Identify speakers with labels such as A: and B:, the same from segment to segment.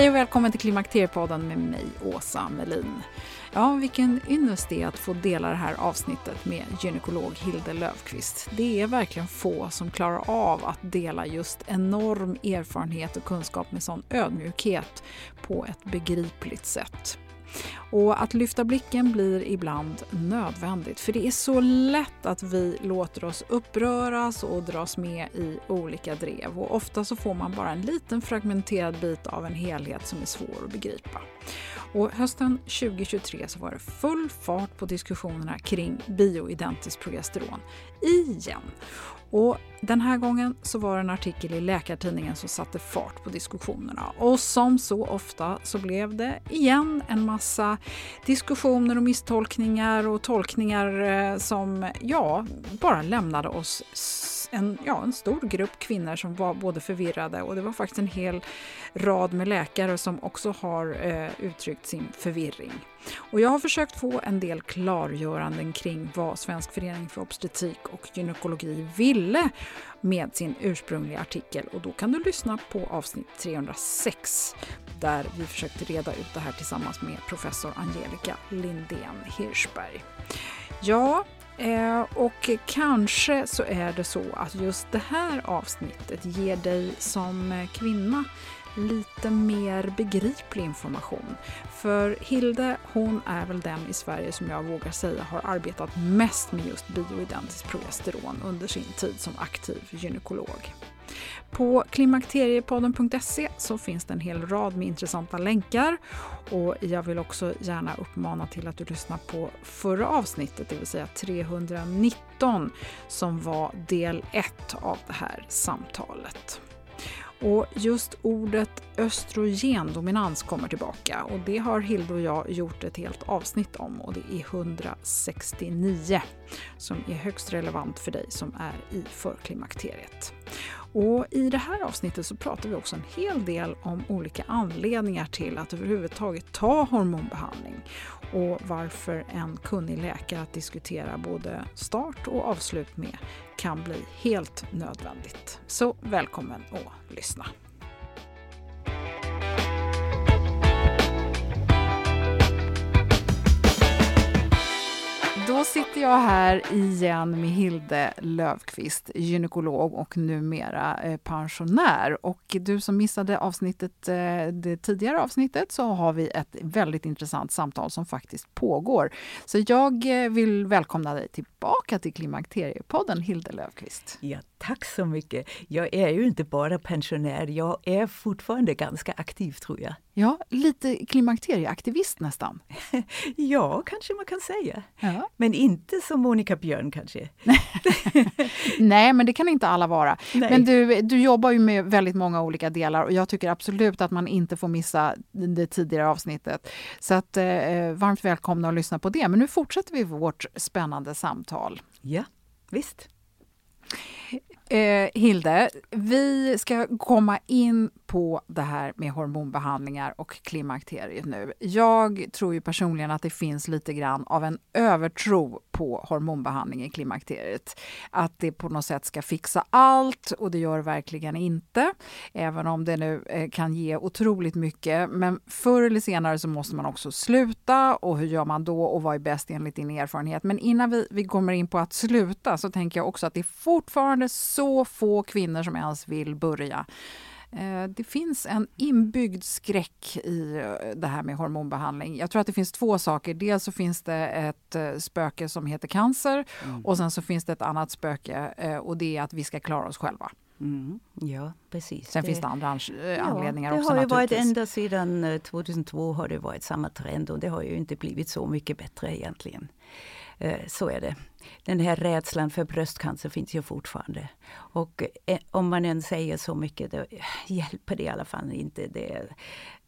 A: Hej och välkommen till Klimakteriepodden med mig, Åsa Melin. Ja, vilken ynnest det är att få dela det här avsnittet med gynekolog Hilde Löfqvist. Det är verkligen få som klarar av att dela just enorm erfarenhet och kunskap med sån ödmjukhet på ett begripligt sätt. Och att lyfta blicken blir ibland nödvändigt för det är så lätt att vi låter oss uppröras och dras med i olika drev och ofta så får man bara en liten fragmenterad bit av en helhet som är svår att begripa. Och hösten 2023 så var det full fart på diskussionerna kring bioidentiskt progesteron igen. Och den här gången så var det en artikel i Läkartidningen som satte fart på diskussionerna. Och som så ofta så blev det igen en massa diskussioner och misstolkningar och tolkningar eh, som ja, bara lämnade oss en, ja, en stor grupp kvinnor som var både förvirrade och det var faktiskt en hel rad med läkare som också har eh, uttryckt sin förvirring. Och jag har försökt få en del klargöranden kring vad Svensk förening för obstetrik och gynekologi ville med sin ursprungliga artikel och då kan du lyssna på avsnitt 306 där vi försökte reda ut det här tillsammans med professor Angelica Lindén Hirschberg. Ja, Eh, och kanske så är det så att just det här avsnittet ger dig som kvinna lite mer begriplig information. För Hilde, hon är väl den i Sverige som jag vågar säga har arbetat mest med just bioidentiskt progesteron under sin tid som aktiv gynekolog. På klimakteriepodden.se så finns det en hel rad med intressanta länkar och jag vill också gärna uppmana till att du lyssnar på förra avsnittet, det vill säga 319 som var del 1 av det här samtalet. Och just ordet östrogendominans kommer tillbaka och det har Hilde och jag gjort ett helt avsnitt om och det är 169 som är högst relevant för dig som är i förklimakteriet. Och I det här avsnittet så pratar vi också en hel del om olika anledningar till att överhuvudtaget ta hormonbehandling och varför en kunnig läkare att diskutera både start och avslut med kan bli helt nödvändigt. Så välkommen att lyssna! Då sitter jag här igen med Hilde Lövqvist, gynekolog och numera eh, pensionär. Och du som missade avsnittet, eh, det tidigare avsnittet så har vi ett väldigt intressant samtal som faktiskt pågår. Så jag eh, vill välkomna dig tillbaka till Klimakteriepodden, Hilde Lövqvist.
B: Ja, tack så mycket. Jag är ju inte bara pensionär, jag är fortfarande ganska aktiv tror jag.
A: Ja, lite klimakterieaktivist nästan.
B: ja, kanske man kan säga.
A: Ja.
B: Men inte som Monica Björn kanske.
A: Nej, men det kan inte alla vara.
B: Nej.
A: Men du, du jobbar ju med väldigt många olika delar och jag tycker absolut att man inte får missa det tidigare avsnittet. Så att, eh, varmt välkomna att lyssna på det. Men nu fortsätter vi vårt spännande samtal.
B: Ja, visst.
A: Eh, Hilde, vi ska komma in på det här med hormonbehandlingar och klimakteriet nu. Jag tror ju personligen att det finns lite grann av en övertro på hormonbehandling i klimakteriet. Att det på något sätt ska fixa allt och det gör det verkligen inte. Även om det nu eh, kan ge otroligt mycket. Men förr eller senare så måste man också sluta och hur gör man då och vad är bäst enligt din erfarenhet? Men innan vi, vi kommer in på att sluta så tänker jag också att det är fortfarande så få kvinnor som ens vill börja. Eh, det finns en inbyggd skräck i eh, det här med hormonbehandling. Jag tror att det finns två saker. Dels så finns det ett eh, spöke som heter cancer mm. och sen så finns det ett annat spöke och det är att vi ska klara oss själva.
B: Mm, ja, precis.
A: Sen det, finns det andra anledningar
B: ja,
A: också.
B: Det har ju varit ända sedan 2002 har det varit samma trend och det har ju inte blivit så mycket bättre egentligen. Eh, så är det. Den här rädslan för bröstcancer finns ju fortfarande. Och eh, om man än säger så mycket, då hjälper det i alla fall inte. Det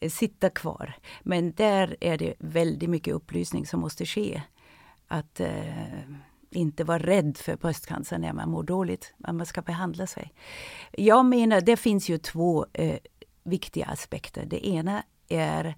B: eh, sitta kvar. Men där är det väldigt mycket upplysning som måste ske. Att eh, inte vara rädd för bröstcancer när man mår dåligt, när man ska behandla sig. Jag menar, det finns ju två eh, viktiga aspekter. Det ena är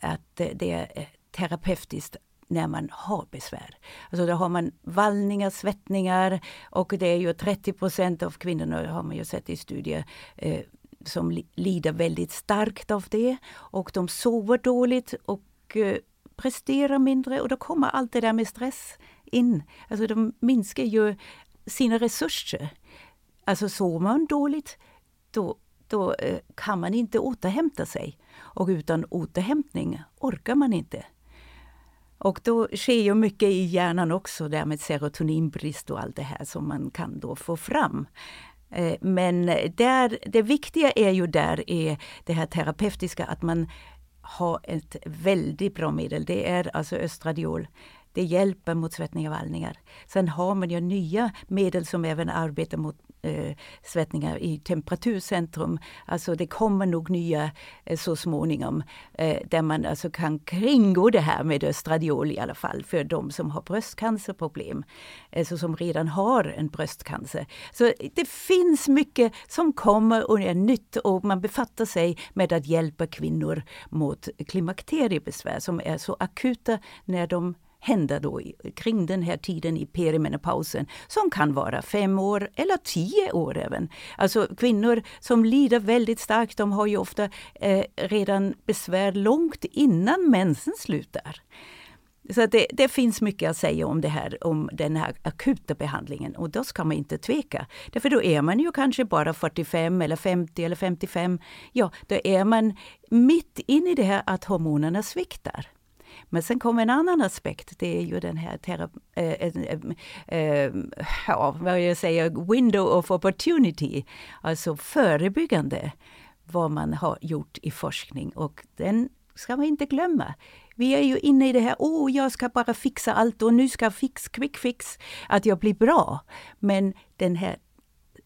B: att det är terapeutiskt när man har besvär. Alltså då har man vallningar, svettningar och det är ju 30 procent av kvinnorna, har man ju sett i studier, eh, som lider väldigt starkt av det. Och de sover dåligt och eh, presterar mindre och då kommer allt det där med stress in. Alltså de minskar ju sina resurser. Alltså sover man dåligt, då då eh, kan man inte återhämta sig. Och utan återhämtning orkar man inte. Och då sker ju mycket i hjärnan också, där med serotoninbrist och allt det här som man kan då få fram. Eh, men där, det viktiga är ju där är det här terapeutiska, att man har ett väldigt bra medel. Det är alltså östradiol. Det hjälper mot svettningar och vallningar. Sen har man ju nya medel som även arbetar mot eh, svettningar i temperaturcentrum. Alltså det kommer nog nya eh, så småningom eh, där man alltså kan kringgå det här med östradiol i alla fall för de som har bröstcancerproblem. Alltså som redan har en bröstcancer. Så det finns mycket som kommer och är nytt och man befattar sig med att hjälpa kvinnor mot klimakteriebesvär som är så akuta när de hända då kring den här tiden i perimenopausen som kan vara fem år eller tio år även. Alltså kvinnor som lider väldigt starkt, de har ju ofta eh, redan besvär långt innan mensen slutar. Så det, det, finns mycket att säga om det här, om den här akuta behandlingen och då ska man inte tveka. Därför då är man ju kanske bara 45 eller 50 eller 55. Ja, då är man mitt inne i det här att hormonerna sviktar. Men sen kommer en annan aspekt, det är ju den här äh, äh, ja, vad jag säger, window of opportunity, alltså förebyggande, vad man har gjort i forskning och den ska man inte glömma. Vi är ju inne i det här, åh, oh, jag ska bara fixa allt och nu ska jag fix, quick fix, att jag blir bra. Men den här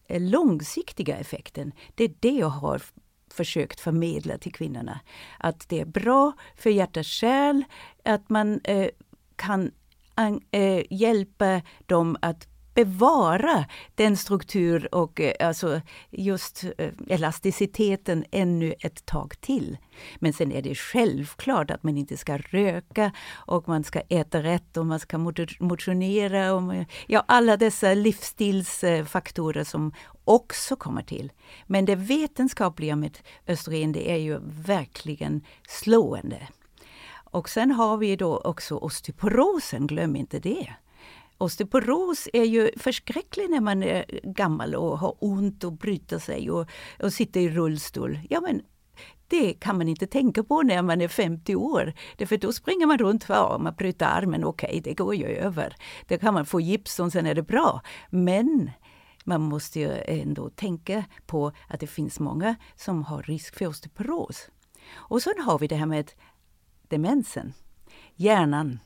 B: långsiktiga effekten, det är det jag har försökt förmedla till kvinnorna. Att det är bra för hjärta själ, att man eh, kan eh, hjälpa dem att bevara den struktur och eh, alltså just eh, elasticiteten ännu ett tag till. Men sen är det självklart att man inte ska röka och man ska äta rätt och man ska motionera. Och, eh, ja, alla dessa livsstilsfaktorer som också kommer till. Men det vetenskapliga med östrogen det är ju verkligen slående. Och sen har vi då också osteoporosen, glöm inte det. Osteoporos är ju förskräcklig när man är gammal och har ont och bryter sig och, och sitter i rullstol. Ja men det kan man inte tänka på när man är 50 år. Därför då springer man runt, ja, man bryter armen, okej okay, det går ju över. Då kan man få gips och sen är det bra. Men man måste ju ändå tänka på att det finns många som har risk för osteoporos. Och sen har vi det här med demensen, hjärnan.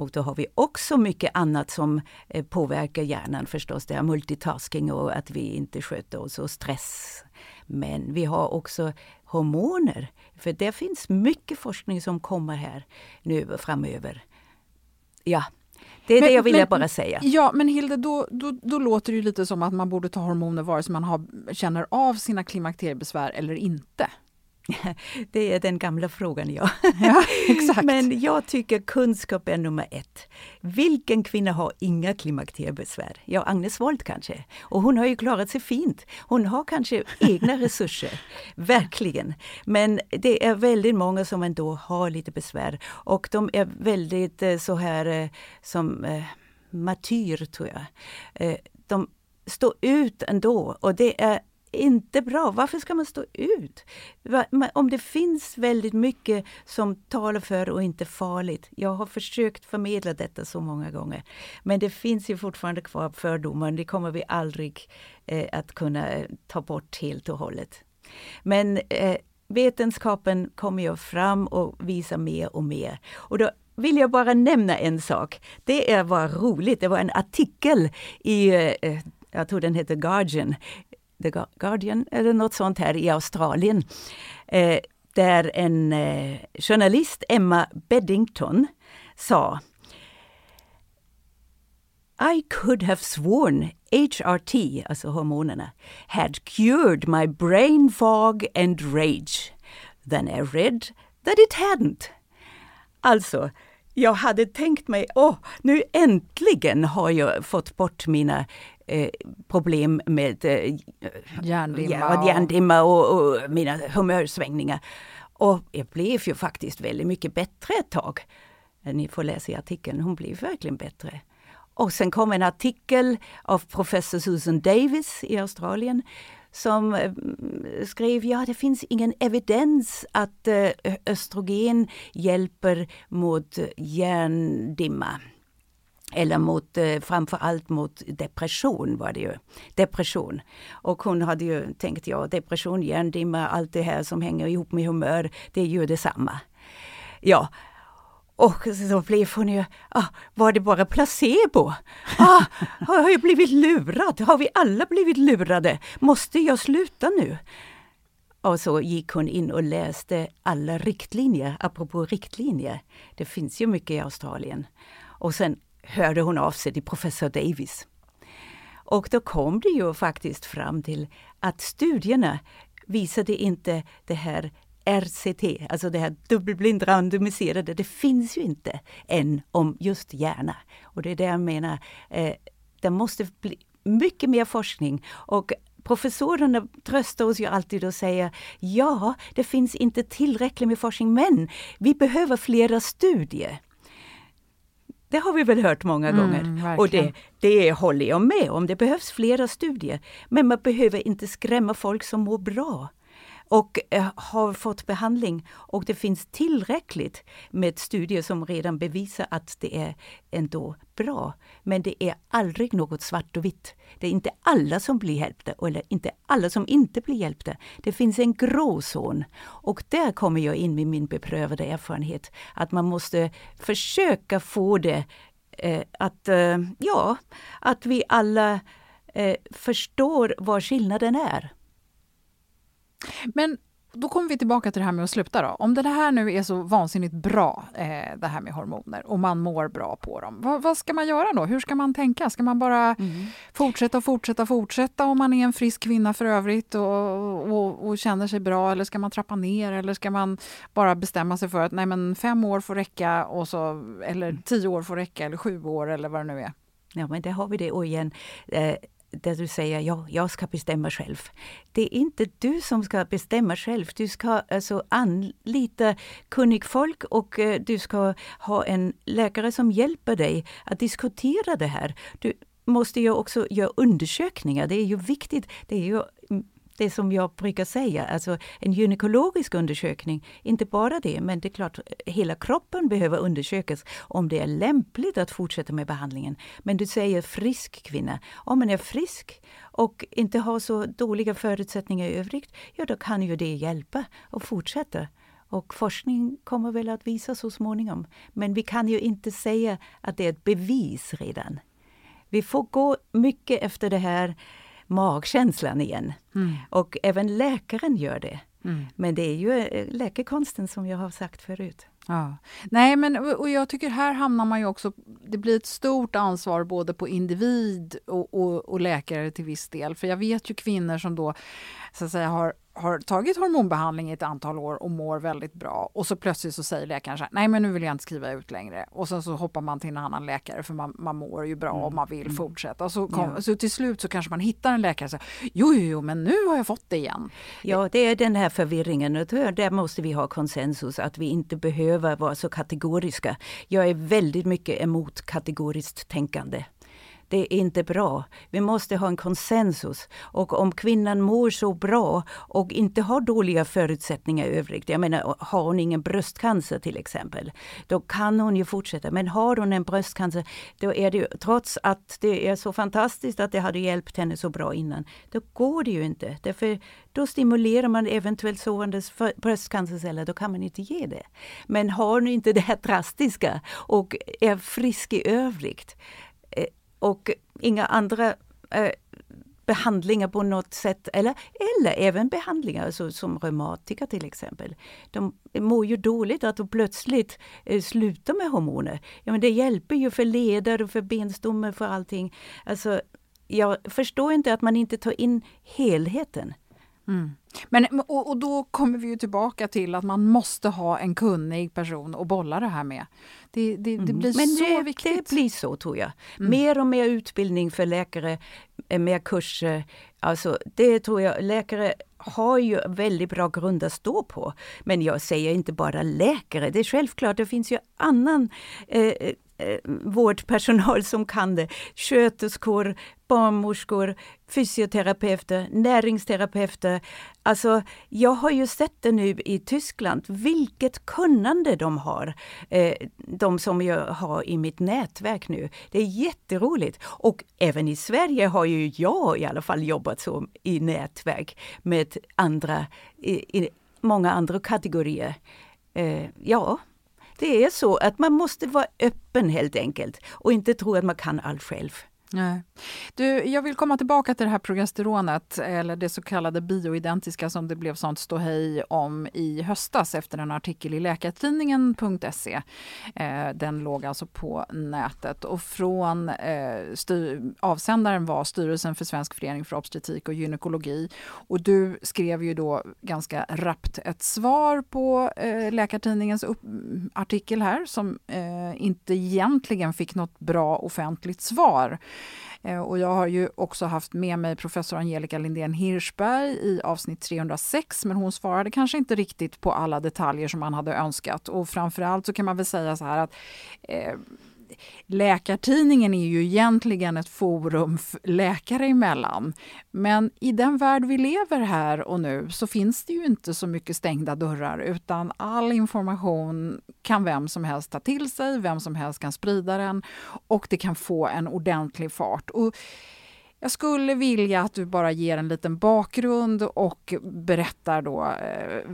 B: Och då har vi också mycket annat som eh, påverkar hjärnan förstås. Det är multitasking och att vi inte sköter oss och stress. Men vi har också hormoner. För det finns mycket forskning som kommer här nu framöver. Ja, Det är
A: Men-
B: det jag ville
A: men-
B: bara säga.
A: Ja, men Hilde, då, då, då låter det lite som att man borde ta hormoner vare sig man har, känner av sina klimakteriebesvär eller inte.
B: Det är den gamla frågan, ja.
A: Ja, exakt.
B: Men jag tycker kunskap är nummer ett. Vilken kvinna har inga klimakteriebesvär? Ja, Agnes Wold kanske. Och hon har ju klarat sig fint. Hon har kanske egna resurser, verkligen. Men det är väldigt många som ändå har lite besvär. Och de är väldigt eh, så här eh, som eh, martyr, tror jag. Eh, de står ut ändå och det är inte bra. Varför ska man stå ut? Om det finns väldigt mycket som talar för och inte farligt. Jag har försökt förmedla detta så många gånger. Men det finns ju fortfarande kvar fördomar. Det kommer vi aldrig eh, att kunna eh, ta bort helt och hållet. Men eh, vetenskapen kommer ju fram och visar mer och mer. Och då vill jag bara nämna en sak. Det var roligt. Det var en artikel i, eh, eh jag tror den heter Guardian, The Guardian eller något sånt här i Australien. Eh, där en eh, journalist, Emma Beddington, sa I could have sworn HRT, alltså hormonerna, had cured my brain fog and rage. Then I read that it hadn't. Alltså, jag hade tänkt mig, åh, nu äntligen har jag fått bort mina eh, problem med eh,
A: Hjärndimma
B: ja,
A: och-
B: hjärndimma och, och mina humörsvängningar. Och jag blev ju faktiskt väldigt mycket bättre ett tag. Ni får läsa i artikeln, hon blev verkligen bättre. Och sen kom en artikel av professor Susan Davis i Australien som eh, skrev, ja det finns ingen evidens att eh, östrogen hjälper mot hjärndimma. Eller mot, eh, framför allt mot depression var det ju. Depression. Och hon hade ju tänkt, ja depression, hjärndimma, allt det här som hänger ihop med humör, det är ju detsamma. Ja, och så blev hon ju, ah, var det bara placebo? Ah, har jag blivit lurad? Har vi alla blivit lurade? Måste jag sluta nu? Och så gick hon in och läste alla riktlinjer, apropå riktlinjer. Det finns ju mycket i Australien. Och sen hörde hon av sig till professor Davis. Och då kom det ju faktiskt fram till att studierna visade inte det här RCT, alltså det här dubbelblind randomiserade, det finns ju inte än om just hjärna. Och det är det jag menar, eh, det måste bli mycket mer forskning och Professorerna tröstar oss ju alltid och säger ja, det finns inte tillräckligt med forskning, men vi behöver flera studier. Det har vi väl hört många
A: Mm,
B: gånger. Och det, det håller jag med om. Det behövs flera studier. Men man behöver inte skrämma folk som mår bra och eh, har fått behandling. Och det finns tillräckligt med studier som redan bevisar att det är ändå bra. Men det är aldrig något svart och vitt. Det är inte alla som blir hjälpta eller inte alla som inte blir hjälpta. Det finns en gråzon. Och där kommer jag in med min beprövade erfarenhet. Att man måste försöka få det eh, att, eh, ja, att vi alla eh, förstår vad skillnaden är.
A: Men då kommer vi tillbaka till det här med att sluta då. Om det här nu är så vansinnigt bra, eh, det här med hormoner, och man mår bra på dem, vad, vad ska man göra då? Hur ska man tänka? Ska man bara fortsätta och fortsätta fortsätta om man är en frisk kvinna för övrigt och, och, och känner sig bra? Eller ska man trappa ner? Eller ska man bara bestämma sig för att nej men fem år får räcka, och så, eller tio år får räcka, eller sju år eller vad det nu är?
B: Ja, men där har vi det och igen. Eh, där du säger ja, jag ska bestämma själv. Det är inte du som ska bestämma själv. Du ska alltså anlita kunnig folk och eh, du ska ha en läkare som hjälper dig att diskutera det här. Du måste ju också göra undersökningar. Det är ju viktigt. Det är ju mm, det som jag brukar säga, alltså en gynekologisk undersökning, inte bara det, men det är klart, hela kroppen behöver undersökas om det är lämpligt att fortsätta med behandlingen. Men du säger frisk kvinna, om man är frisk och inte har så dåliga förutsättningar i övrigt, ja då kan ju det hjälpa att fortsätta. Och forskning kommer väl att visa så småningom. Men vi kan ju inte säga att det är ett bevis redan. Vi får gå mycket efter det här magkänslan igen. Och även läkaren gör det. Men det är ju eh, läkekonsten som jag har sagt förut.
A: Ja. Nej, men och jag tycker här hamnar man ju också... Det blir ett stort ansvar både på individ och, och, och läkare till viss del. För jag vet ju kvinnor som då så att säga har har tagit hormonbehandling i ett antal år och mår väldigt bra och så plötsligt så säger läkaren så här, nej men nu vill jag inte skriva ut längre och sen så hoppar man till en annan läkare för man, man mår ju bra och man vill mm. fortsätta och så, kom, ja. så till slut så kanske man hittar en läkare och säger, jo, jo, jo men nu har jag fått det igen.
B: Ja, det är den här förvirringen och där måste vi ha konsensus att vi inte behöver vara så kategoriska. Jag är väldigt mycket emot kategoriskt tänkande. Det är inte bra. Vi måste ha en konsensus. Och om kvinnan mår så bra och inte har dåliga förutsättningar i övrigt. Jag menar, har hon ingen bröstcancer till exempel, då kan hon ju fortsätta. Men har hon en bröstcancer, då är det trots att det är så fantastiskt att det hade hjälpt henne så bra innan, då går det ju inte. Därför då stimulerar man eventuellt sovande bröstcancerceller, då kan man inte ge det. Men har hon inte det här drastiska och är frisk i övrigt, och inga andra eh, behandlingar på något sätt, eller, eller även behandlingar alltså, som reumatiker till exempel. De mår ju dåligt att de plötsligt eh, slutar med hormoner. Ja, men det hjälper ju för leder och för benstommar, för allting. Alltså, jag förstår inte att man inte tar in helheten.
A: Mm. Men, och, och, då kommer vi ju tillbaka till att man måste ha en kunnig person att bolla det här med. Det, det, det mm. blir
B: Men
A: så
B: det,
A: viktigt.
B: Det blir så tror jag. Mm. Mer och mer utbildning för läkare, eh, mer kurser. Alltså det tror jag, läkare har ju väldigt bra grund att stå på. Men jag säger inte bara läkare, det är självklart, det finns ju annan eh, eh, Eh, vårdpersonal som kan det. Sköterskor, barnmorskor, fysioterapeuter, näringsterapeuter. Alltså, jag har ju sett det nu i Tyskland, vilket kunnande de har. Eh, de som jag har i mitt nätverk nu. Det är jätteroligt. Och även i Sverige har ju jag i alla fall jobbat så i nätverk med andra, i, i många andra kategorier. Eh, ja, det är så att man måste vara öppen helt enkelt och inte tro att man kan allt själv.
A: Nej. Du, jag vill komma tillbaka till det här progesteronet, eller det så kallade bioidentiska som det blev sånt ståhej om i höstas efter en artikel i Läkartidningen.se. Eh, den låg alltså på nätet och från eh, styr, avsändaren var Styrelsen för Svensk förening för obstetrik och gynekologi. Och du skrev ju då ganska rappt ett svar på eh, Läkartidningens upp, artikel här som eh, inte egentligen fick något bra offentligt svar. Eh, och jag har ju också haft med mig professor Angelica Lindén Hirschberg i avsnitt 306 men hon svarade kanske inte riktigt på alla detaljer som man hade önskat. Och framförallt så kan man väl säga så här att eh, Läkartidningen är ju egentligen ett forum läkare emellan. Men i den värld vi lever här och nu så finns det ju inte så mycket stängda dörrar utan all information kan vem som helst ta till sig, vem som helst kan sprida den och det kan få en ordentlig fart. Och jag skulle vilja att du bara ger en liten bakgrund och berättar då eh,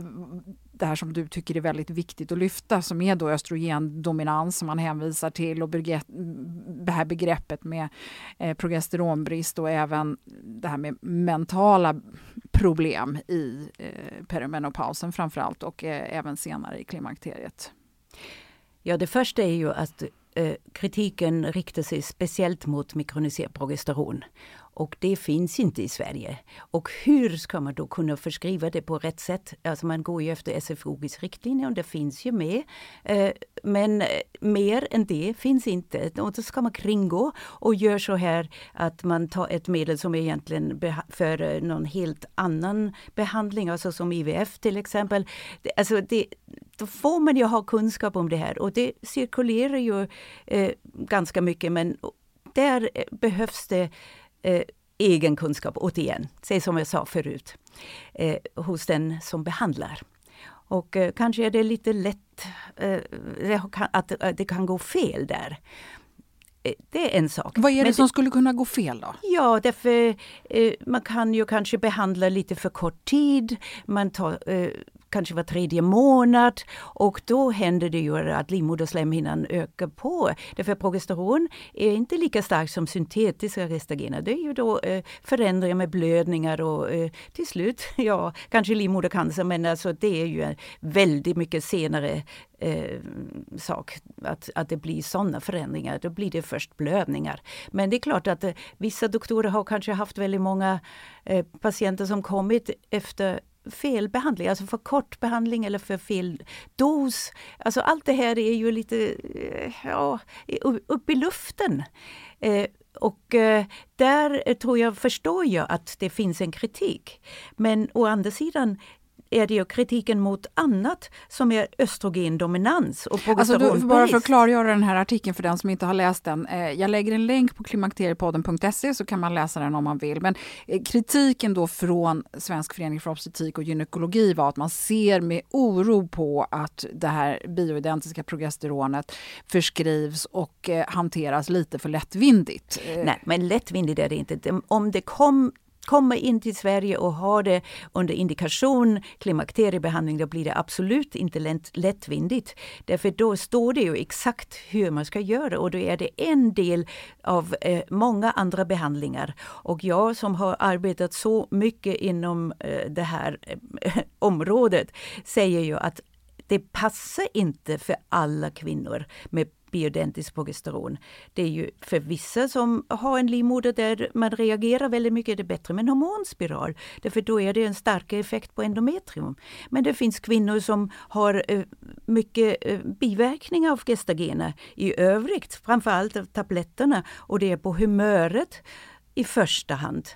A: det här som du tycker är väldigt viktigt att lyfta som är då östrogendominans som man hänvisar till och det här begreppet med eh, progesteronbrist och även det här med mentala problem i eh, perimenopausen framförallt och eh, även senare i klimakteriet.
B: Ja, det första är ju att eh, kritiken riktar sig speciellt mot mikroniserad progesteron. Och det finns inte i Sverige. Och hur ska man då kunna förskriva det på rätt sätt? Alltså man går ju efter SFOGs riktlinjer och det finns ju med. Eh, men eh, mer än det finns inte. Och då ska man kringgå och gör så här att man tar ett medel som är egentligen för eh, någon helt annan behandling, alltså som IVF till exempel. Alltså det, då får man ju ha kunskap om det här och det cirkulerar ju eh, ganska mycket men där behövs det eh, egen kunskap, återigen, säg som jag sa förut, eh, hos den som behandlar. Och eh, kanske är det lite lätt eh, att, att det kan gå fel där. Eh, det är en sak.
A: Vad är det Men som skulle kunna gå fel då?
B: Ja, därför eh, man kan ju kanske behandla lite för kort tid. Man tar, eh, kanske var tredje månad och då händer det ju att livmoderslemhinnan ökar på. Därför progesteron är inte lika starkt som syntetiska restagener. Det är ju då eh, förändringar med blödningar och eh, till slut, ja, kanske livmodercancer men alltså det är ju väldigt mycket senare eh, sak att, att det blir sådana förändringar. Då blir det först blödningar. Men det är klart att eh, vissa doktorer har kanske haft väldigt många eh, patienter som kommit efter felbehandling, alltså för kort behandling eller för fel dos. Alltså allt det här är ju lite eh, ja, upp i luften. Eh, och eh, där tror jag, förstår jag att det finns en kritik. Men å andra sidan är det ju kritiken mot annat som är östrogendominans och.
A: Alltså bara för att klargöra den här artikeln för den som inte har läst den. Eh, jag lägger en länk på klimakteriepodden.se så kan man läsa den om man vill. Men eh, kritiken då från Svensk förening för obstetrik och gynekologi var att man ser med oro på att det här bioidentiska progesteronet förskrivs och eh, hanteras lite för lättvindigt.
B: Nej, men lättvindigt är det inte. Om det kom kommer in till Sverige och har det under indikation klimakteriebehandling, då blir det absolut inte lätt, lättvindigt. Därför då står det ju exakt hur man ska göra och då är det en del av eh, många andra behandlingar. Och jag som har arbetat så mycket inom eh, det här eh, området säger ju att det passar inte för alla kvinnor med bioidentiskt progesteron. Det är ju för vissa som har en livmoder där man reagerar väldigt mycket, är det bättre med en hormonspiral. Därför då är det en starkare effekt på endometrium. Men det finns kvinnor som har eh, mycket eh, biverkningar av gestagener i övrigt, framförallt av tabletterna och det är på humöret i första hand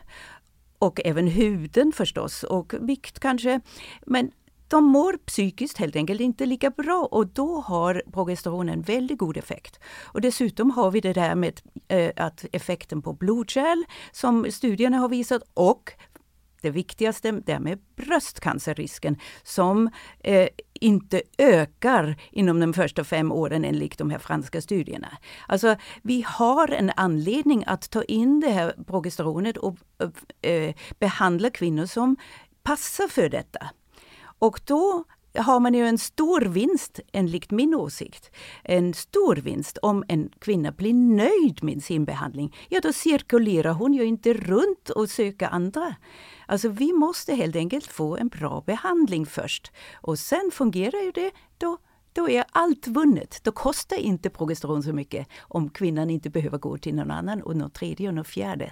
B: och även huden förstås och vikt kanske. Men de mår psykiskt helt enkelt inte lika bra och då har progesteron en väldigt god effekt. Och dessutom har vi det där med eh, att effekten på blodkärl som studierna har visat och det viktigaste, det med bröstcancerrisken som eh, inte ökar inom de första fem åren enligt de här franska studierna. Alltså vi har en anledning att ta in det här progesteronet och eh, behandla kvinnor som passar för detta. Och då har man ju en stor vinst, enligt min åsikt. En stor vinst om en kvinna blir nöjd med sin behandling. Ja, då cirkulerar hon ju inte runt och söker andra. Alltså vi måste helt enkelt få en bra behandling först. Och sen fungerar ju det, då då är allt vunnet. Då kostar inte progesteron så mycket om kvinnan inte behöver gå till någon annan och någon tredje och någon fjärde.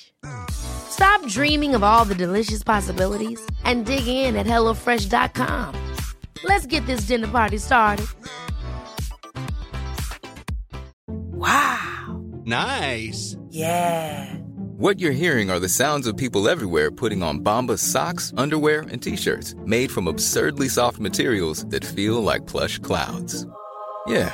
C: Stop dreaming of all the delicious possibilities and dig in at HelloFresh.com. Let's get this dinner party started.
D: Wow. Nice.
E: Yeah. What you're hearing are the sounds of people everywhere putting on Bombas socks, underwear, and t-shirts made from absurdly soft materials that feel like plush clouds. Yeah,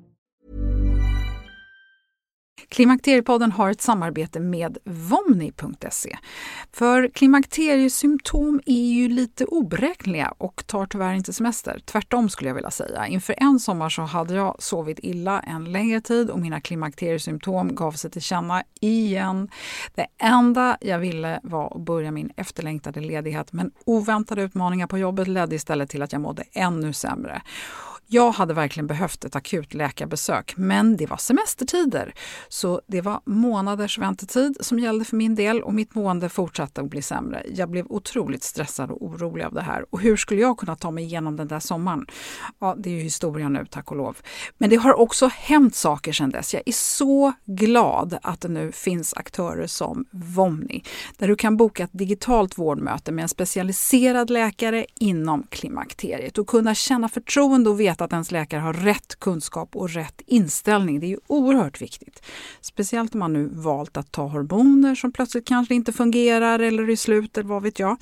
A: Klimakteriepodden har ett samarbete med Vomni.se. För klimakteriesymptom är ju lite oberäkneliga och tar tyvärr inte semester. Tvärtom skulle jag vilja säga. Inför en sommar så hade jag sovit illa en längre tid och mina klimakteriesymptom gav sig till känna igen. Det enda jag ville var att börja min efterlängtade ledighet men oväntade utmaningar på jobbet ledde istället till att jag mådde ännu sämre. Jag hade verkligen behövt ett akut läkarbesök, men det var semestertider. Så det var månaders väntetid som gällde för min del och mitt mående fortsatte att bli sämre. Jag blev otroligt stressad och orolig av det här. Och hur skulle jag kunna ta mig igenom den där sommaren? Ja, det är ju historia nu, tack och lov. Men det har också hänt saker sedan dess. Jag är så glad att det nu finns aktörer som Vomni, där du kan boka ett digitalt vårdmöte med en specialiserad läkare inom klimakteriet och kunna känna förtroende och veta att ens läkare har rätt kunskap och rätt inställning. Det är ju oerhört viktigt. Speciellt om man nu valt att ta hormoner som plötsligt kanske inte fungerar eller är slut eller vad vet jag.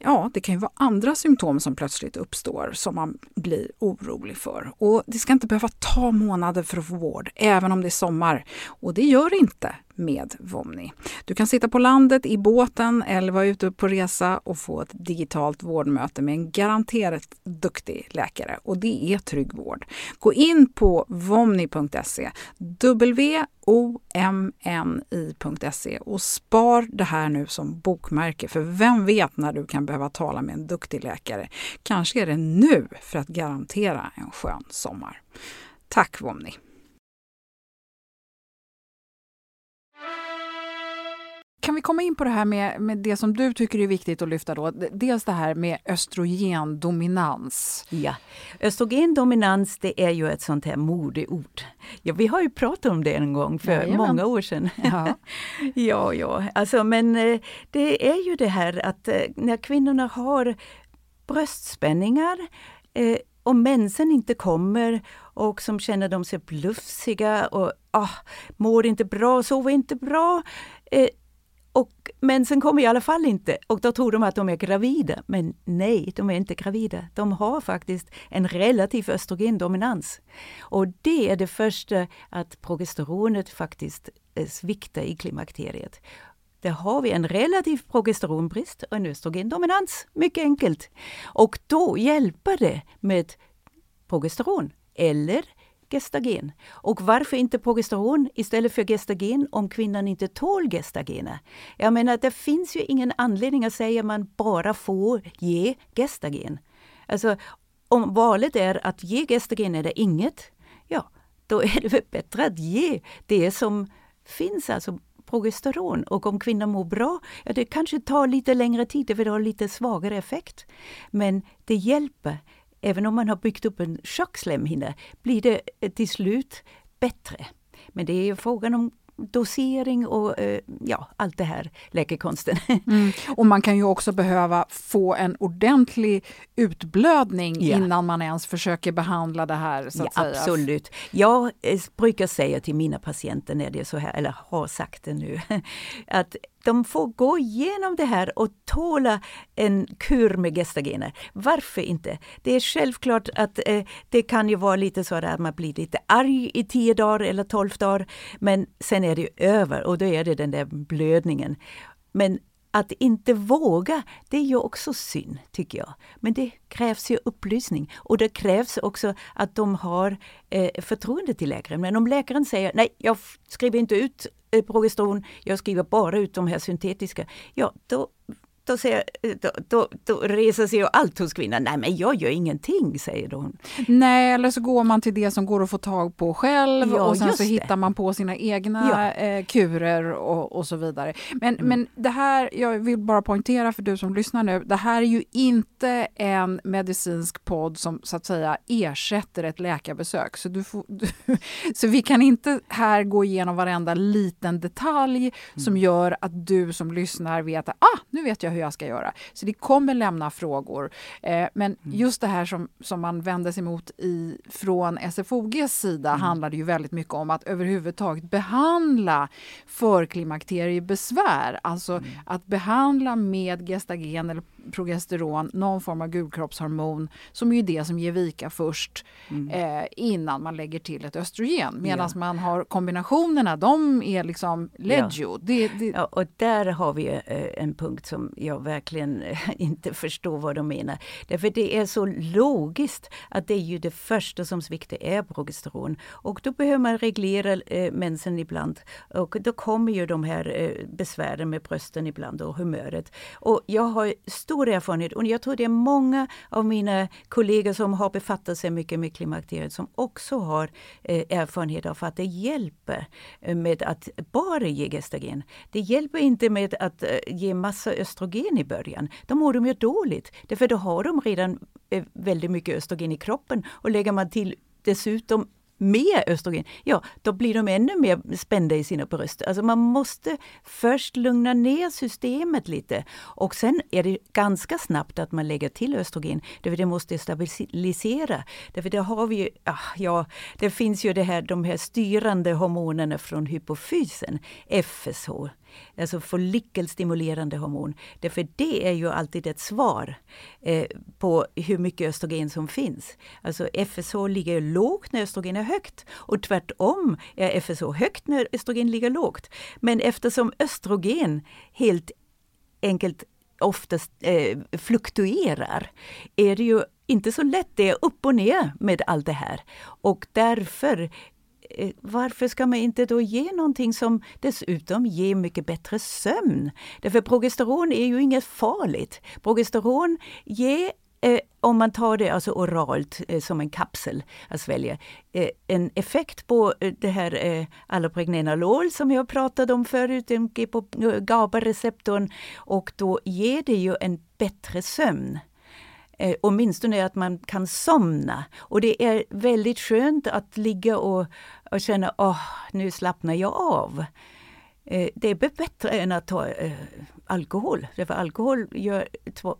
A: Ja, det kan ju vara andra symptom som plötsligt uppstår som man blir orolig för. Och det ska inte behöva ta månader för att få vård, även om det är sommar. Och det gör det inte med Vomni. Du kan sitta på landet i båten eller vara ute på resa och få ett digitalt vårdmöte med en garanterat duktig läkare. Och det är trygg vård. Gå in på vomni.se, w-o-m-n-i.se och spar det här nu som bokmärke. För vem vet när du kan behöva tala med en duktig läkare? Kanske är det nu för att garantera en skön sommar. Tack Vomni! Kan vi komma in på det här med, med det som du tycker är viktigt att lyfta då? Dels det här med östrogendominans.
B: Ja, östrogendominans det är ju ett sånt här modeord. Ja, vi har ju pratat om det en gång för Jajamän. många år sedan. Ja. ja, ja, alltså men eh, det är ju det här att eh, när kvinnorna har bröstspänningar eh, och mensen inte kommer och som känner de sig blufsiga och ah, mår inte bra, sover inte bra. Eh, och mensen kommer i alla fall inte och då tror de att de är gravida. Men nej, de är inte gravida. De har faktiskt en relativ östrogendominans. Och det är det första att progesteronet faktiskt eh, sviktar i klimakteriet. Där har vi en relativ progesteronbrist och en östrogendominans. Mycket enkelt. Och då hjälper det med progesteron eller gestagen. Och varför inte progesteron istället för gestagen om kvinnan inte tål gestagener? Jag menar, det finns ju ingen anledning att säga att man bara får ge gestagen. Alltså, om valet är att ge gestagen eller inget, ja, då är det väl bättre att ge det som finns, alltså progesteron. Och om kvinnan mår bra, ja det kanske tar lite längre tid, det vill ha lite svagare effekt. Men det hjälper även om man har byggt upp en tjockslemhinna, blir det till slut bättre. Men det är ju frågan om dosering och eh, ja, allt det här läkekonsten.
A: Mm. Och man kan ju också behöva få en ordentlig utblödning ja. innan man ens försöker behandla det här. Så
B: ja, Absolut. Jag eh, brukar säga till mina patienter när det är så här, eller har sagt det nu, att de får gå igenom det här och tåla en kur med gestagener. Varför inte? Det är självklart att eh, det kan ju vara lite så att man blir lite arg i tio dagar eller tolv dagar, men sen är det över och då är det den där blödningen. Men att inte våga, det är ju också synd, tycker jag. Men det krävs ju upplysning och det krävs också att de har eh, förtroende till läkaren. Men om läkaren säger nej, jag skriver inte ut eh, progesteron, jag skriver bara ut de här syntetiska, ja då då, säger, då, då, då reser sig allt hos kvinnan. Nej men jag gör ingenting, säger hon.
A: Nej, eller så går man till det som går att få tag på själv ja, och sen så det. hittar man på sina egna ja. eh, kurer och, och, så vidare. Men, mm. men det här, jag vill bara poängtera för du som lyssnar nu, det här är ju inte en medicinsk podd som så att säga ersätter ett läkarbesök. Så, du får, du, så vi kan inte här gå igenom varenda liten detalj mm. som gör att du som lyssnar vet att ah, nu vet jag hur jag ska göra. Så det kommer lämna frågor. Eh, men mm. just det här som, som man vänder sig mot i, från SFOGs sida mm. handlar det ju väldigt mycket om att överhuvudtaget behandla förklimakteriebesvär. Alltså mm. att behandla med gestagen eller progesteron, någon form av gulkroppshormon som är det som ger vika först mm. eh, innan man lägger till ett östrogen. Medan ja. man har kombinationerna, de är liksom legio. Ja.
B: Det, det... Ja, och där har vi eh, en punkt som jag verkligen eh, inte förstår vad de menar. Därför det är så logiskt att det är ju det första som sviktar är progesteron. Och då behöver man reglera eh, mensen ibland. Och då kommer ju de här eh, besvären med brösten ibland och humöret. Och jag har stor erfarenhet och jag tror det är många av mina kollegor som har befattat sig mycket med klimakteriet som också har eh, erfarenhet av att det hjälper eh, med att bara ge gestagen. Det hjälper inte med att eh, ge massa östrogen i början. Då mår de ju dåligt. Därför då har de redan eh, väldigt mycket östrogen i kroppen och lägger man till dessutom mer östrogen, ja då blir de ännu mer spända i sina bröst. Alltså man måste först lugna ner systemet lite och sen är det ganska snabbt att man lägger till östrogen, därför det måste stabilisera. Därför det har vi ju, ah, ja, det finns ju det här, de här styrande hormonerna från hypofysen, FSH alltså follikelstimulerande hormon. Därför det är ju alltid ett svar eh, på hur mycket östrogen som finns. Alltså FSH ligger lågt när östrogen är högt och tvärtom är FSH högt när östrogen ligger lågt. Men eftersom östrogen helt enkelt oftast eh, fluktuerar är det ju inte så lätt det är upp och ner med allt det här. Och därför Eh, varför ska man inte då ge någonting som dessutom ger mycket bättre sömn? Därför progesteron är ju inget farligt. Progesteron ger Eh, om man tar det alltså oralt eh, som en kapsel att svälja, eh, en effekt på eh, det här eh, allopregnenolol som jag pratade om förut, den eh, GABA-receptorn och då ger det ju en bättre sömn eh, åtminstone att man kan somna. Och det är väldigt skönt att ligga och, och känna, åh, oh, nu slappnar jag av. Eh, det är bättre än att ta eh, alkohol. För alkohol gör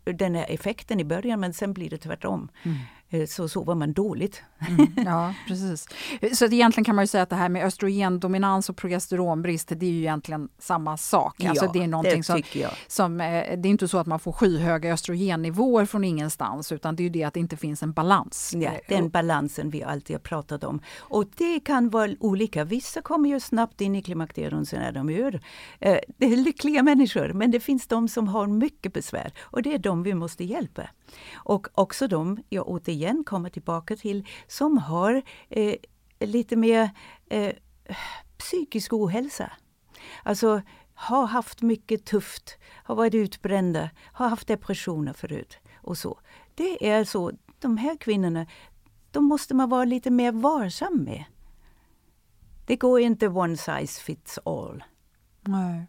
B: den här effekten i början men sen blir det tvärtom. Mm. Eh, så sover man dåligt.
A: Mm, ja, precis. Så att egentligen kan man ju säga att det här med östrogendominans och progesteronbrist, det är ju egentligen samma sak.
B: Alltså ja,
A: det är någonting
B: det
A: som, som, eh, det är inte så att man får skyhöga östrogennivåer från ingenstans, utan det är ju det att det inte finns en balans.
B: Ja, den balansen vi alltid har pratat om. Och det kan vara olika. Vissa kommer ju snabbt in i klimakteriet och sen är de ur. Eh, det är lyckliga människor, men det finns de som har mycket besvär och det är de vi måste hjälpa. Och också de, jag återigen kommer tillbaka till, som har eh, lite mer eh, psykisk ohälsa. Alltså har haft mycket tufft, har varit utbrända, har haft depressioner förut och så. Det är så, de här kvinnorna, de måste man vara lite mer varsam med. Det går inte one size fits all.
A: Nej.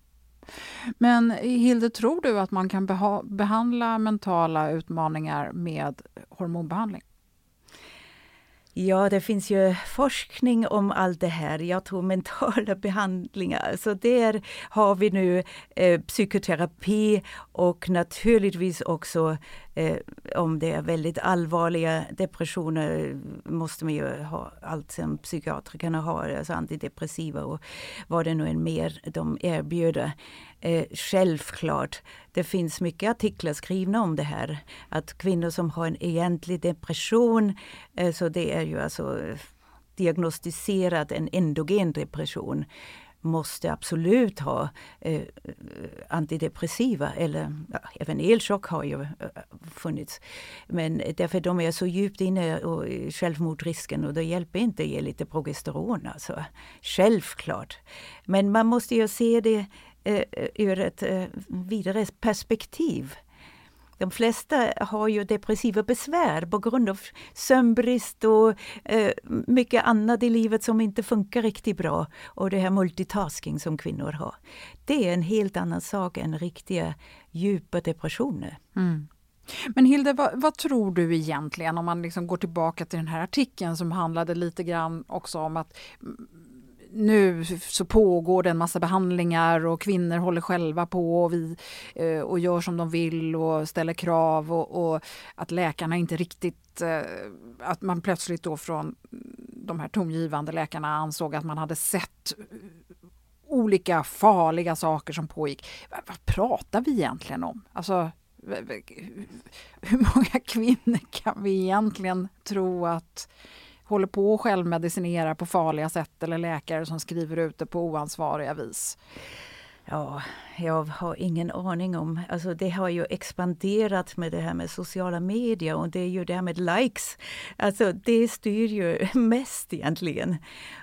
A: Men Hilde, tror du att man kan behandla mentala utmaningar med hormonbehandling?
B: Ja, det finns ju forskning om allt det här. Jag tror mentala behandlingar, så där har vi nu eh, psykoterapi och naturligtvis också eh, om det är väldigt allvarliga depressioner måste man ju ha allt som psykiatrikerna har, alltså antidepressiva och vad det nu är mer de erbjuder. Eh, självklart, det finns mycket artiklar skrivna om det här. Att kvinnor som har en egentlig depression, eh, så det är ju alltså diagnostiserat en endogen depression måste absolut ha eh, antidepressiva eller ja, även elchock har ju eh, funnits. Men därför de är så djupt inne i självmordrisken och eh, det hjälper inte att ge lite progesteron alltså. Självklart. Men man måste ju se det eh, eh ur ett eh, vidare perspektiv. De flesta har ju depressiva besvär på grund av sömnbrist och eh, mycket annat i livet som inte funkar riktigt bra. Och det här multitasking som kvinnor har. Det är en helt annan sak än riktiga djupa depressioner. Mm.
A: Men Hilde, vad, vad, tror du egentligen om man liksom går tillbaka till den här artikeln som handlade lite grann också om att nu så pågår det en massa behandlingar och kvinnor håller själva på och, vi, eh, och gör som de vill och ställer krav och, och att läkarna inte riktigt... Eh, att man plötsligt då från de här tongivande läkarna ansåg att man hade sett olika farliga saker som pågick. Vad pratar vi egentligen om? Alltså, hur många kvinnor kan vi egentligen tro att håller på och självmedicinerar på farliga sätt eller läkare som skriver ut det på oansvariga vis?
B: Ja, jag har ingen aning om. Alltså det har ju expanderat med det här med sociala medier och det är ju det här med likes. Alltså det styr ju mest egentligen.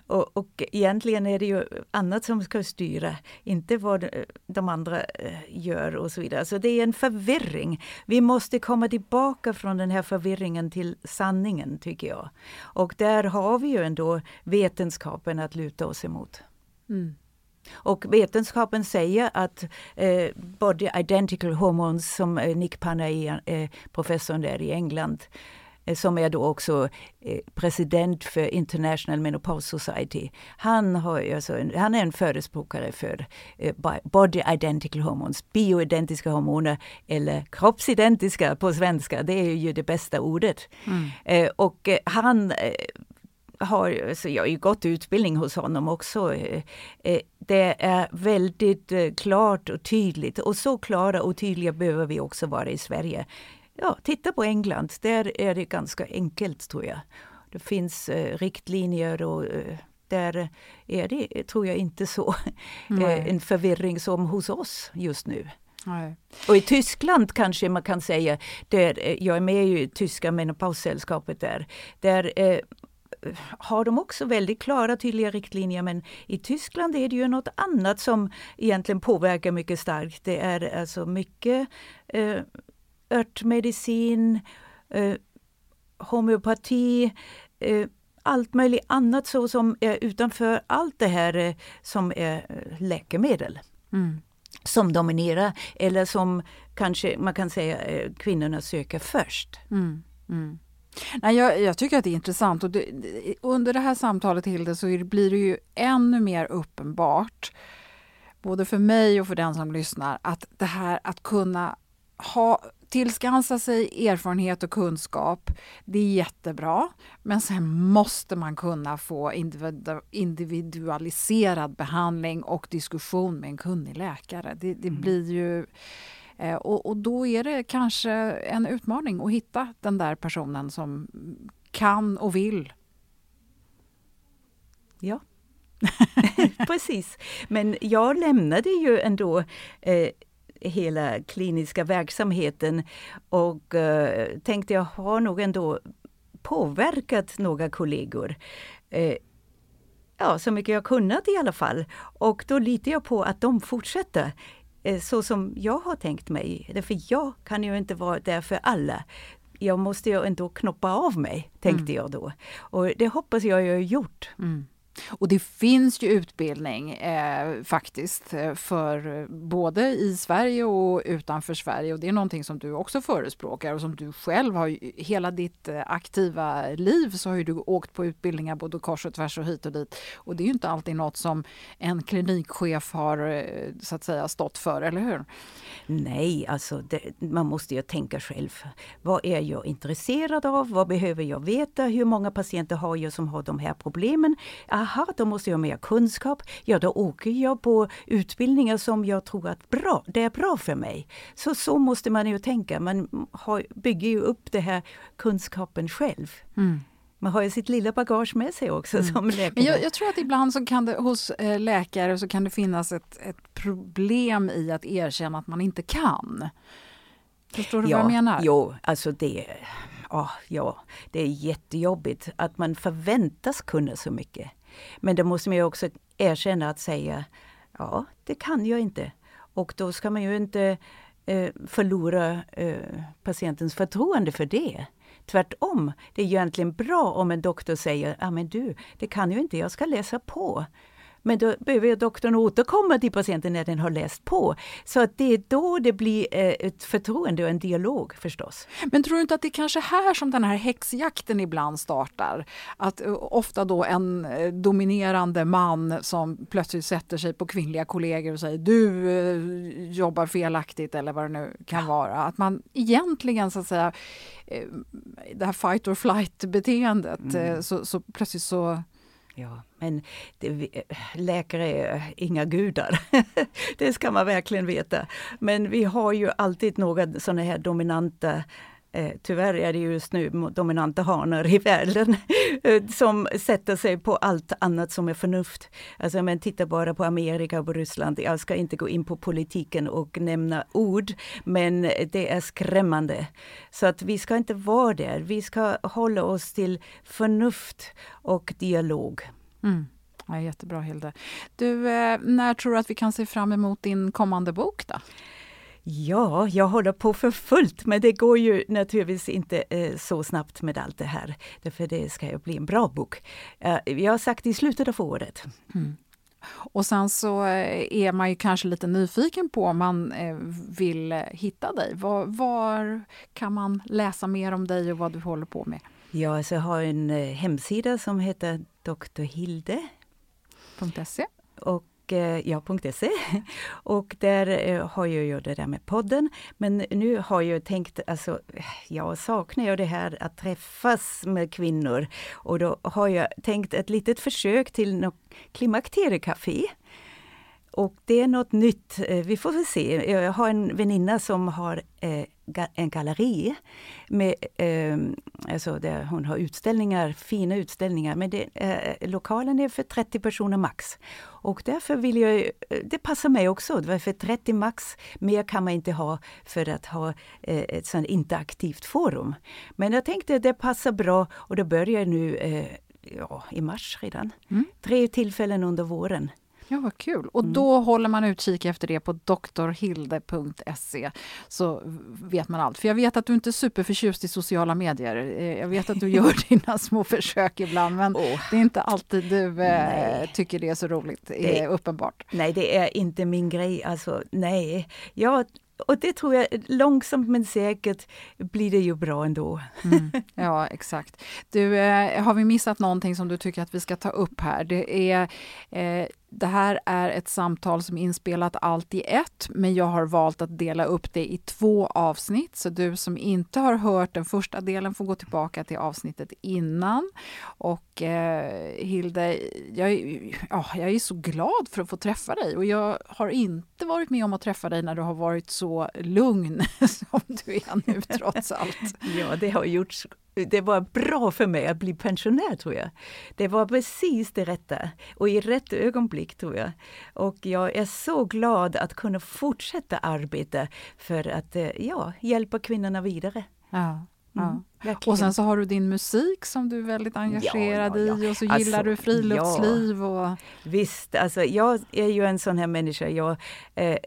B: Och, och egentligen är det ju annat som ska styra, inte vad de andra eh, gör och så vidare. Så det är en förvirring. Vi måste komma tillbaka från den här förvirringen till sanningen tycker jag. Och där har vi ju ändå vetenskapen att luta oss emot. Mm. Och vetenskapen säger att eh, body identical hormones som eh, Nick Panay, eh, professorn där i England, eh, som är då också eh, president för International Menopause Society. Han, har, alltså, han är en förespråkare för eh, body identical hormones, bioidentiska hormoner eller kroppsidentiska på svenska. Det är ju det bästa ordet. Mm. och han har, så jag har ju gått utbildning hos honom också. Eh, eh, det är väldigt eh, klart och tydligt och så klara och tydliga behöver vi också vara i Sverige. Ja, titta på England, där är det ganska enkelt tror jag. Det finns riktlinjer och där är det, tror jag, inte så Nej. en förvirring som hos oss just nu. Nej. Och i Tyskland kanske man kan säga, där, jag är med i tyska menopaussällskapet där, där har de också väldigt klara tydliga riktlinjer men i Tyskland är det ju något annat som egentligen påverkar mycket starkt. Det är alltså mycket eh, örtmedicin, eh, homeopati, eh, allt möjligt annat så som är utanför allt det här eh, som är eh, läkemedel. Mm. Som dominerar eller som kanske man kan säga eh, kvinnorna söker först. Mm. Mm.
A: Nej, jag, jag, tycker att det är intressant och det, under det här samtalet Hilde så blir det ju ännu mer uppenbart både för mig och för den som lyssnar att det här att kunna ha, tillskansa sig erfarenhet och kunskap, det är jättebra. Men sen måste man kunna få individualiserad behandling och diskussion med en kunnig läkare. Det, det mm. blir ju Eh, och, och då är det kanske en utmaning att hitta den där personen som kan och vill.
B: Ja, precis. Men jag lämnade ju ändå eh, hela kliniska verksamheten och eh, tänkte jag har nog ändå påverkat några kollegor. Eh, ja, så mycket jag kunnat i alla fall. Och då litar jag på att de fortsätter så som jag har tänkt mig. Därför jag kan ju inte vara där för alla. Jag måste ju ändå knoppa av mig, tänkte mm. jag då. Och det hoppas jag jag har gjort. Mm.
A: Och det finns ju utbildning eh, faktiskt eh, för eh, både i Sverige och utanför Sverige och det är någonting som du också förespråkar och som du själv har hela ditt eh, aktiva liv så har du åkt på utbildningar både kors och tvärs och hit och dit och det är ju inte alltid något som en klinikchef har så att säga stått för, eller hur?
B: Nej, alltså det, man måste ju tänka själv. Vad är jag intresserad av? Vad behöver jag veta? Hur många patienter har jag som har de här problemen? Ah, aha, då måste jag ha mer kunskap. Ja, då åker jag på utbildningar som jag tror att bra, det är bra för mig. Så så måste man ju tänka. Man har, bygger ju upp den här kunskapen själv. Mm. Man har ju sitt lilla bagage med sig också mm. som läkare.
A: Men jag, jag, tror att ibland så kan det hos eh, läkare så kan det finnas ett, ett problem i att erkänna att man inte kan. Förstår du
B: ja,
A: vad jag menar?
B: Jo, alltså det, oh, ja, det är jättejobbigt att man förväntas kunna så mycket. Men då måste man ju också erkänna att säga, ja, det kan jag inte. Och då ska man ju inte eh, förlora eh, patientens förtroende för det. Tvärtom, det är ju egentligen bra om en doktor säger, ja men du, det kan ju inte, jag ska läsa på. Men då behöver doktorn återkomma till patienten när den har läst på. Så att det är då det blir eh, ett förtroende och en dialog förstås.
A: Men tror du inte att det är kanske här som den här häxjakten ibland startar? Att eh, ofta då en eh, dominerande man som plötsligt sätter sig på kvinnliga kollegor och säger du jobbar felaktigt eller vad det nu kan ja. vara. Att man egentligen så att säga det här fight or flight beteendet mm. så, så plötsligt så
B: Ja, men det, eh, läkare är inga gudar. det ska man verkligen veta. Men vi har ju alltid några sådana här dominanta eh, tyvärr är det just nu dominanta hanar i världen eh, som sätter sig på allt annat som är förnuft. Alltså men titta bara på Amerika och på Ryssland. Jag ska inte gå in på politiken och nämna ord, men det är skrämmande. Så att vi ska inte vara där. Vi ska hålla oss till förnuft och dialog.
A: Mm. Ja, jättebra Hilde. Du, eh, när tror du att vi kan se fram emot din kommande bok då?
B: Ja, jag håller på för fullt, men det går ju naturligtvis inte eh, så snabbt med allt det här. Därför det ska ju bli en bra bok. Eh, jag har sagt i slutet av året. Mm.
A: Och sen så eh, är man ju kanske lite nyfiken på om man eh, vill hitta dig. Var, var, kan man läsa mer om dig och vad du håller på med?
B: Ja, alltså jag har en eh, hemsida som heter drhilde.se. Och och eh, ja.se. Och där eh, har jag ju det där med podden. Men nu har jag tänkt, alltså jag saknar ju det här att träffas med kvinnor. Och då har jag tänkt ett litet försök till något klimakteriekafé. Och det är något nytt. Eh, vi får väl se. Jag har en väninna som har en galleri med, eh, alltså där hon har utställningar, fina utställningar. Men det, eh, lokalen är för 30 personer max. Och därför vill jag, det passar mig också, för 30 max, mer kan man inte ha för att ha eh, ett sånt interaktivt forum. Men jag tänkte det passar bra och det börjar nu eh, ja, i mars redan. Mm. Tre tillfällen under våren.
A: Ja, vad kul. Och mm. då håller man utkik efter det på doktorhilde.se så vet man allt. För jag vet att du inte är superförtjust i sociala medier. Eh, jag vet att du gör dina små försök ibland men oh. det är inte alltid du eh, tycker det är så roligt, det, är uppenbart.
B: Nej, det är inte min grej. Alltså, nej. Jag och det tror jag, långsamt men säkert blir det ju bra ändå.
A: Mm, ja, exakt. Du, eh, har vi missat någonting som du tycker att vi ska ta upp här? Det är eh, det här är ett samtal som är inspelat allt i ett, men jag har valt att dela upp det i två avsnitt. Så du som inte har hört den första delen får gå tillbaka till avsnittet innan. Och eh, Hilde, jag, ja, jag är så glad för att få träffa dig och jag har inte varit med om att träffa dig när du har varit så lugn som du är nu trots allt.
B: ja, det har gjorts det var bra för mig att bli pensionär tror jag. Det var precis det rätta och i rätt ögonblick tror jag. Och jag är så glad att kunna fortsätta arbeta för att eh, ja, hjälpa kvinnorna vidare.
A: Ja. Mm, och sen så har du din musik som du är väldigt engagerad ja, ja, i och så gillar alltså, du friluftsliv. Och...
B: Visst, alltså jag är ju en sån här människa. Jag eh,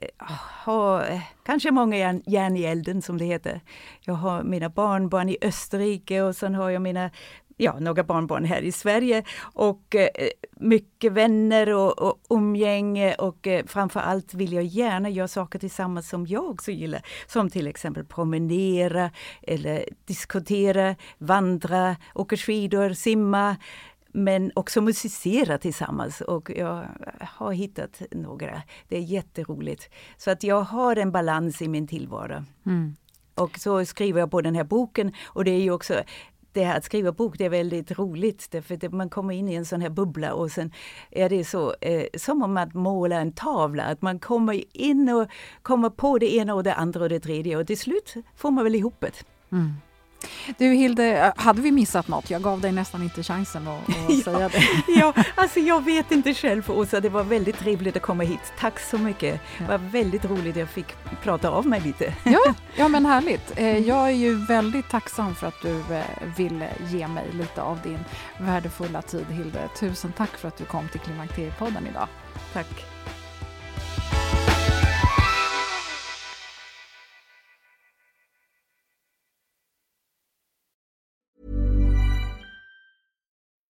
B: har eh, kanske många järn, järn i elden som det heter. Jag har mina barnbarn i Österrike och sen har jag mina ja, några barnbarn här i Sverige och eh, mycket vänner och, och umgänge och eh, framför allt vill jag gärna göra saker tillsammans som jag också gillar. Som till exempel promenera eller diskutera, vandra, åka skidor, simma men också musicera tillsammans och jag har hittat några. Det är jätteroligt. Så att jag har en balans i min tillvaro. Mm. Och så skriver jag på den här boken och det är ju också det här att skriva bok det är väldigt roligt därför att man kommer in i en sån här bubbla och sen är det så eh, som om att måla en tavla, att man kommer in och kommer på det ena och det andra och det tredje och till slut får man väl ihop det. Mm.
A: Du Hilde, hade vi missat något? Jag gav dig nästan inte chansen att, att ja, säga det.
B: ja, alltså jag vet inte själv Åsa, det var väldigt trevligt att komma hit. Tack så mycket. Det var väldigt roligt att jag fick prata av mig lite.
A: ja, ja, men härligt. Eh, jag är ju väldigt tacksam för att du eh, ville ge mig lite av din värdefulla tid Hilde. Tusen tack för att du kom till Klimakteriepodden idag.
B: Tack.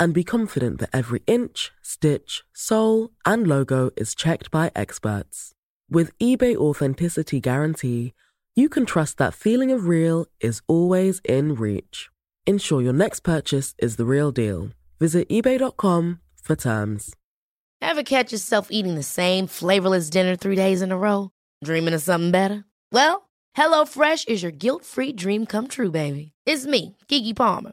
D: and be confident that every inch, stitch, sole, and logo is checked by experts. With eBay Authenticity Guarantee, you can trust that feeling of real is always in reach. Ensure your next purchase is the real deal. Visit eBay.com for terms.
C: Ever catch yourself eating the same flavorless dinner three days in a row? Dreaming of something better? Well, HelloFresh is your guilt free dream come true, baby. It's me, Gigi Palmer.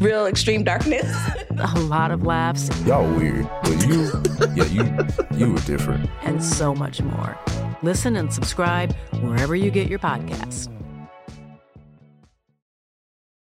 F: real extreme darkness.
G: a lot of laughs.
H: Y'all weird, but you, yeah, you, you were different.
G: And so much more. Listen and subscribe wherever you get your podcasts.